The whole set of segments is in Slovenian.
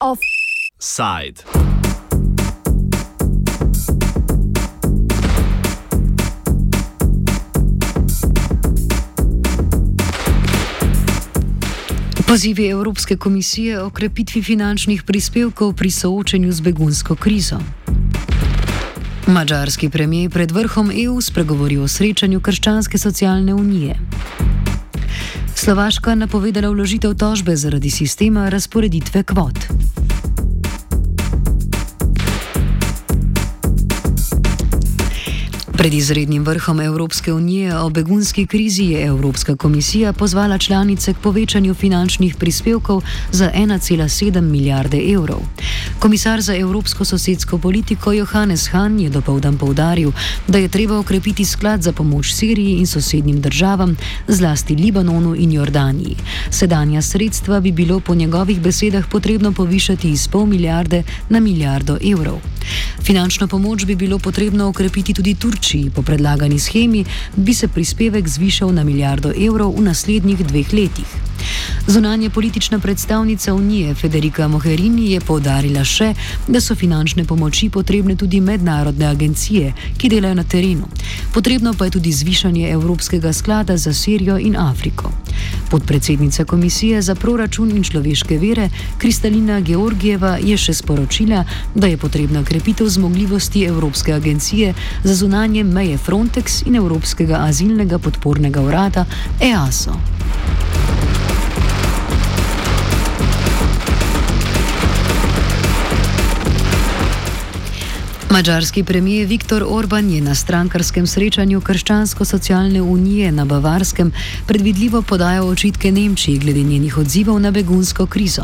Offside. Pozivi Evropske komisije o krepitvi finančnih prispevkov pri soočanju z begunsko krizo. Mačarski premijer pred vrhom EU spregovori o srečanju Krščanske socialne unije. Slovaška napovedala vložitev tožbe zaradi sistema razporeditve kvot. Pred izrednim vrhom Evropske unije o begunski krizi je Evropska komisija pozvala članice k povečanju finančnih prispevkov za 1,7 milijarde evrov. Komisar za evropsko sosedsko politiko Johannes Hahn je dopoldan povdaril, da je treba okrepiti sklad za pomoč Siriji in sosednjim državam, zlasti Libanonu in Jordaniji. Sedanja sredstva bi bilo po njegovih besedah potrebno povišati iz pol milijarde na milijardo evrov. Finančno pomoč bi bilo potrebno okrepiti tudi Turčiji. Po predlagani schemi bi se prispevek zvišal na milijardo evrov v naslednjih dveh letih. Zunanje politična predstavnica Unije Federica Mogherini je povdarila še, da so finančne pomoči potrebne tudi mednarodne agencije, ki delajo na terenu. Potrebno pa je tudi zvišanje Evropskega sklada za Sirijo in Afriko. Podpredsednica Komisije za proračun in človeške vere Kristalina Georgijeva je še sporočila, da je potrebna krepitev zmogljivosti Evropske agencije za zunanje meje Frontex in Evropskega azilnega podpornega urada EASO. Mačarski premijer Viktor Orban je na strankarskem srečanju Krščansko-socialne unije na Bavarskem predvidljivo podajal očitke Nemčiji glede njenih odzivov na begunsko krizo.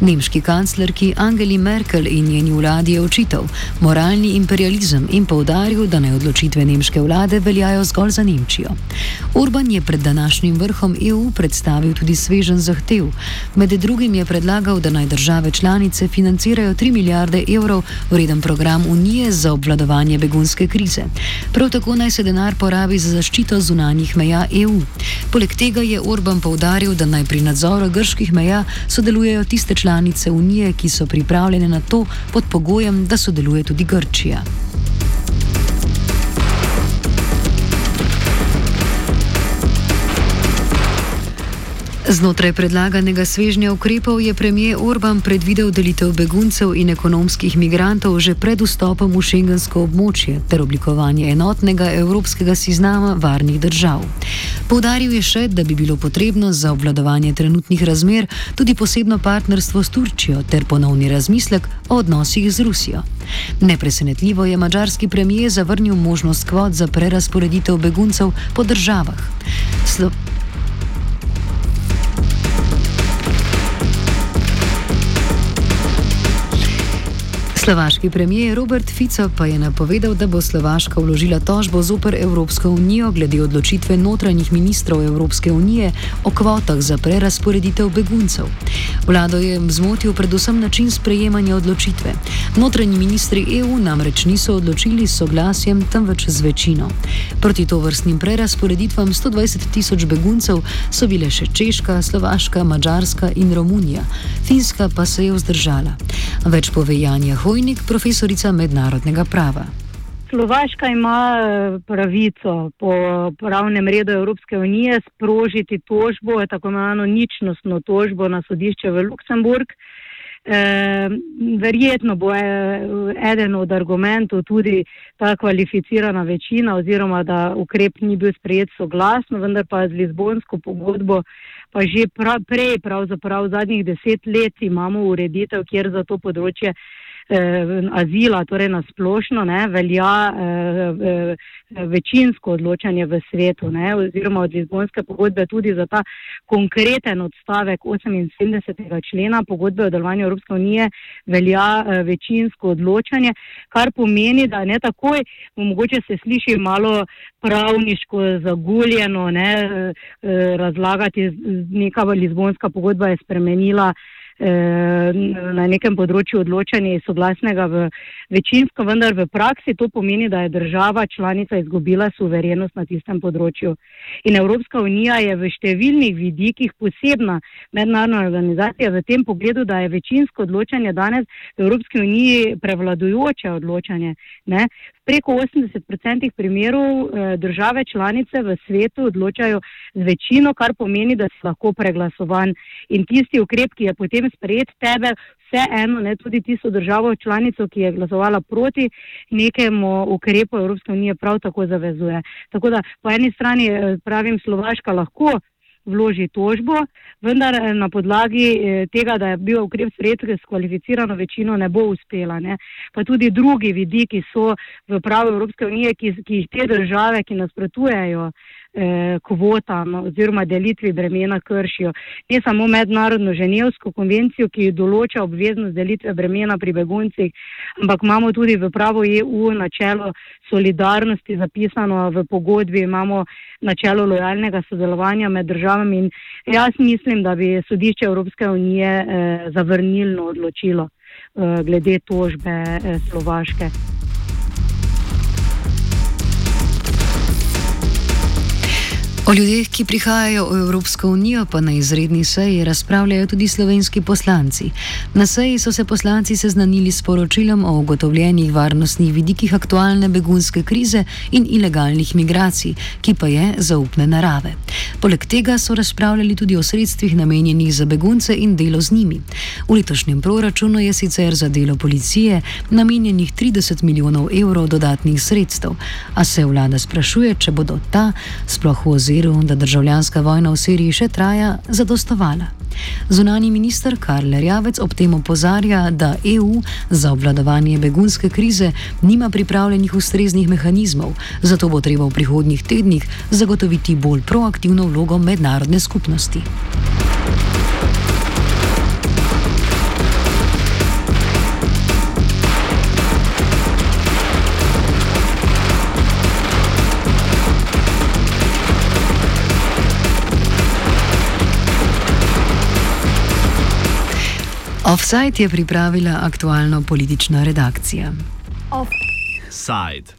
Nemški kanclerki Angeli Merkel in njeni vladi je očital moralni imperializem in povdaril, da naj odločitve nemške vlade veljajo zgolj za Nemčijo. Orban je pred današnjim vrhom EU predstavil tudi svežen zahtev. Med drugim je predlagal, da naj države članice financirajo 3 milijarde evrov vreden program Unije unije za obvladovanje begunske krize. Prav tako naj se denar porabi za zaščito zunanjih meja EU. Poleg tega je Orban povdaril, da naj pri nadzoru grških meja sodelujejo tiste članice unije, ki so pripravljene na to pod pogojem, da sodeluje tudi Grčija. Znotraj predlaganega svežnja ukrepov je premijer Orban predvidel delitev beguncev in ekonomskih migrantov že pred vstopom v šengensko območje ter oblikovanje enotnega evropskega seznama varnih držav. Povdaril je še, da bi bilo potrebno za obvladovanje trenutnih razmer tudi posebno partnerstvo s Turčijo ter ponovni razmislek o odnosih z Rusijo. Nepresenetljivo je mačarski premijer zavrnil možnost kvot za prerasporeditev beguncev po državah. Slo Slovaški premijer Robert Fico pa je napovedal, da bo Slovaška vložila tožbo zoper Evropsko unijo glede odločitve notranjih ministrov Evropske unije o kvotah za prerasporeditev beguncev. Vlado je zmotil predvsem način sprejemanja odločitve. Notranji ministri EU namreč niso odločili s soglasjem, temveč z večino. Proti to vrstnim prerasporeditvam 120 tisoč beguncev so bile še Češka, Slovaška, Mačarska in Romunija. Finska pa se je vzdržala. Več pove Janja Hoj. Vojnik, profesorica mednarodnega prava. Slovaška ima eh, pravico po pravnem redu Evropske unije sprožiti tožbo, tako imenovano ničnostno tožbo na sodišče v Luksemburg. E, verjetno bo e, eden od argumentov tudi ta kvalificirana večina oziroma da ukrep ni bil sprejet soglasno, vendar pa z Lizbonsko pogodbo pa že pra, prej, pravzaprav zadnjih deset let imamo ureditev, kjer za to področje eh, azila, torej na splošno, ne, velja eh, eh, večinsko odločanje v svetu, ne, oziroma od Lizbonske pogodbe tudi za ta konkreten odstavek 78. člena pogodbe o delovanju Evropske unije velja eh, večinsko odločanje, kar pomeni, da ne takoj, mogoče se sliši malo pravniško zaguljeno, ne, eh, razlagati, neka Lizbonska pogodba je spremenila na nekem področju odločanja soglasnega v večinsko, vendar v praksi to pomeni, da je država članica izgubila suverenost na tistem področju. In Evropska unija je v številnih vidikih posebna mednarodna organizacija v tem pogledu, da je večinsko odločanje danes v Evropski uniji prevladujoče odločanje. Ne? Preko 80% primerov eh, države članice v svetu odločajo z večino, kar pomeni, da si lahko preglasovan. In tisti ukrep, ki je potem sprejet tebe, vseeno, ne tudi tisto državo članico, ki je glasovala proti nekemu ukrepu Evropske unije, prav tako zavezuje. Tako da po eni strani eh, pravim, Slovaška lahko vloži tožbo, vendar eh, na podlagi eh, tega, da je bil ukrep sprejet s kvalificirano večino, ne bo uspela. Ne. Pa tudi drugi vidiki so v pravu Evropske unije, ki, ki jih te države, ki nasprotujejo eh, kvotam oziroma delitvi bremena kršijo. Ne samo mednarodno ženevsko konvencijo, ki določa obveznost delitve bremena pri beguncih, ampak imamo tudi v pravo EU načelo solidarnosti zapisano v pogodbi, imamo načelo lojalnega sodelovanja med državami in jaz mislim, da bi sodišče Evropske unije eh, zavrnilno odločilo eh, glede tožbe eh, Slovaške. O ljudeh, ki prihajajo v Evropsko unijo, pa na izredni seji razpravljajo tudi slovenski poslanci. Na seji so se poslanci seznanili s poročilom o ugotovljenih varnostnih vidikih aktualne begunske krize in ilegalnih migracij, ki pa je zaupne narave. Poleg tega so razpravljali tudi o sredstvih namenjenih za begunce in delo z njimi. V letošnjem proračunu je sicer za delo policije namenjenih 30 milijonov evrov dodatnih sredstev, a se vlada sprašuje, če bodo ta sploh v primeru, da državljanska vojna v Siriji še traja, zadostovala. Zunani minister Karl Rjavec ob tem opozarja, da EU za obvladovanje begunske krize nima pripravljenih ustreznih mehanizmov, zato bo treba v prihodnjih tednih zagotoviti bolj proaktivno vlogo mednarodne skupnosti. Offside je pripravila aktualno politična redakcija. Offside.